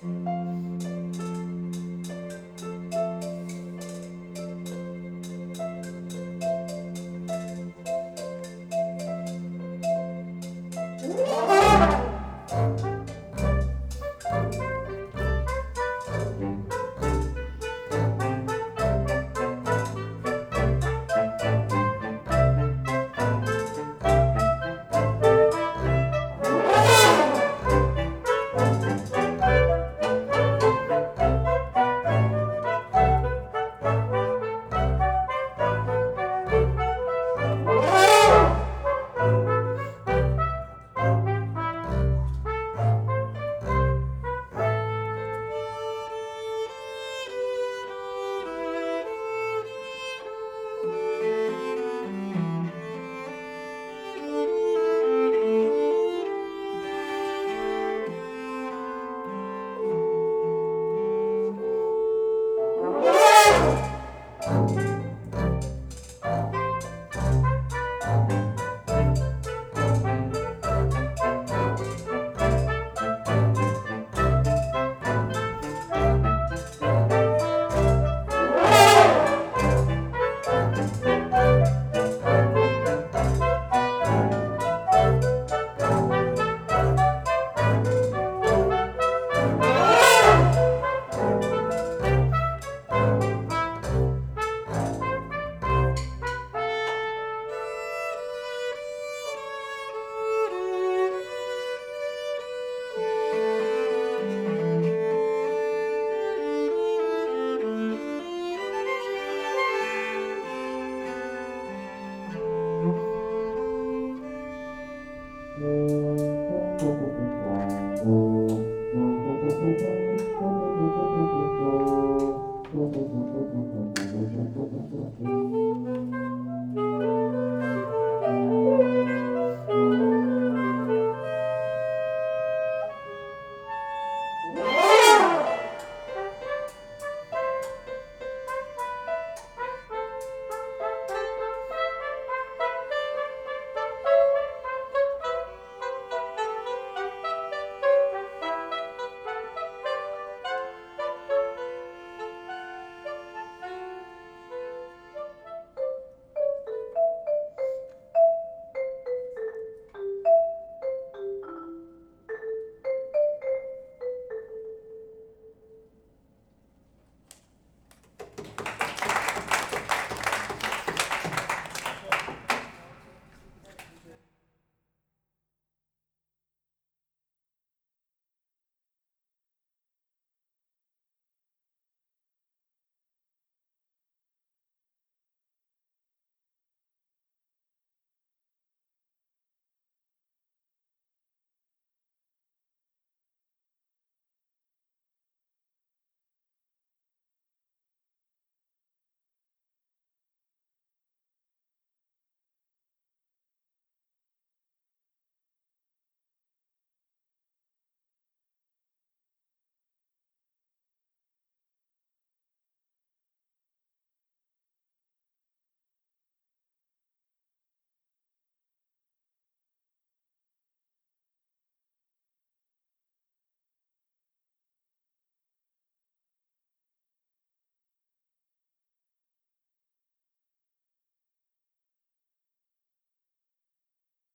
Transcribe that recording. Peace.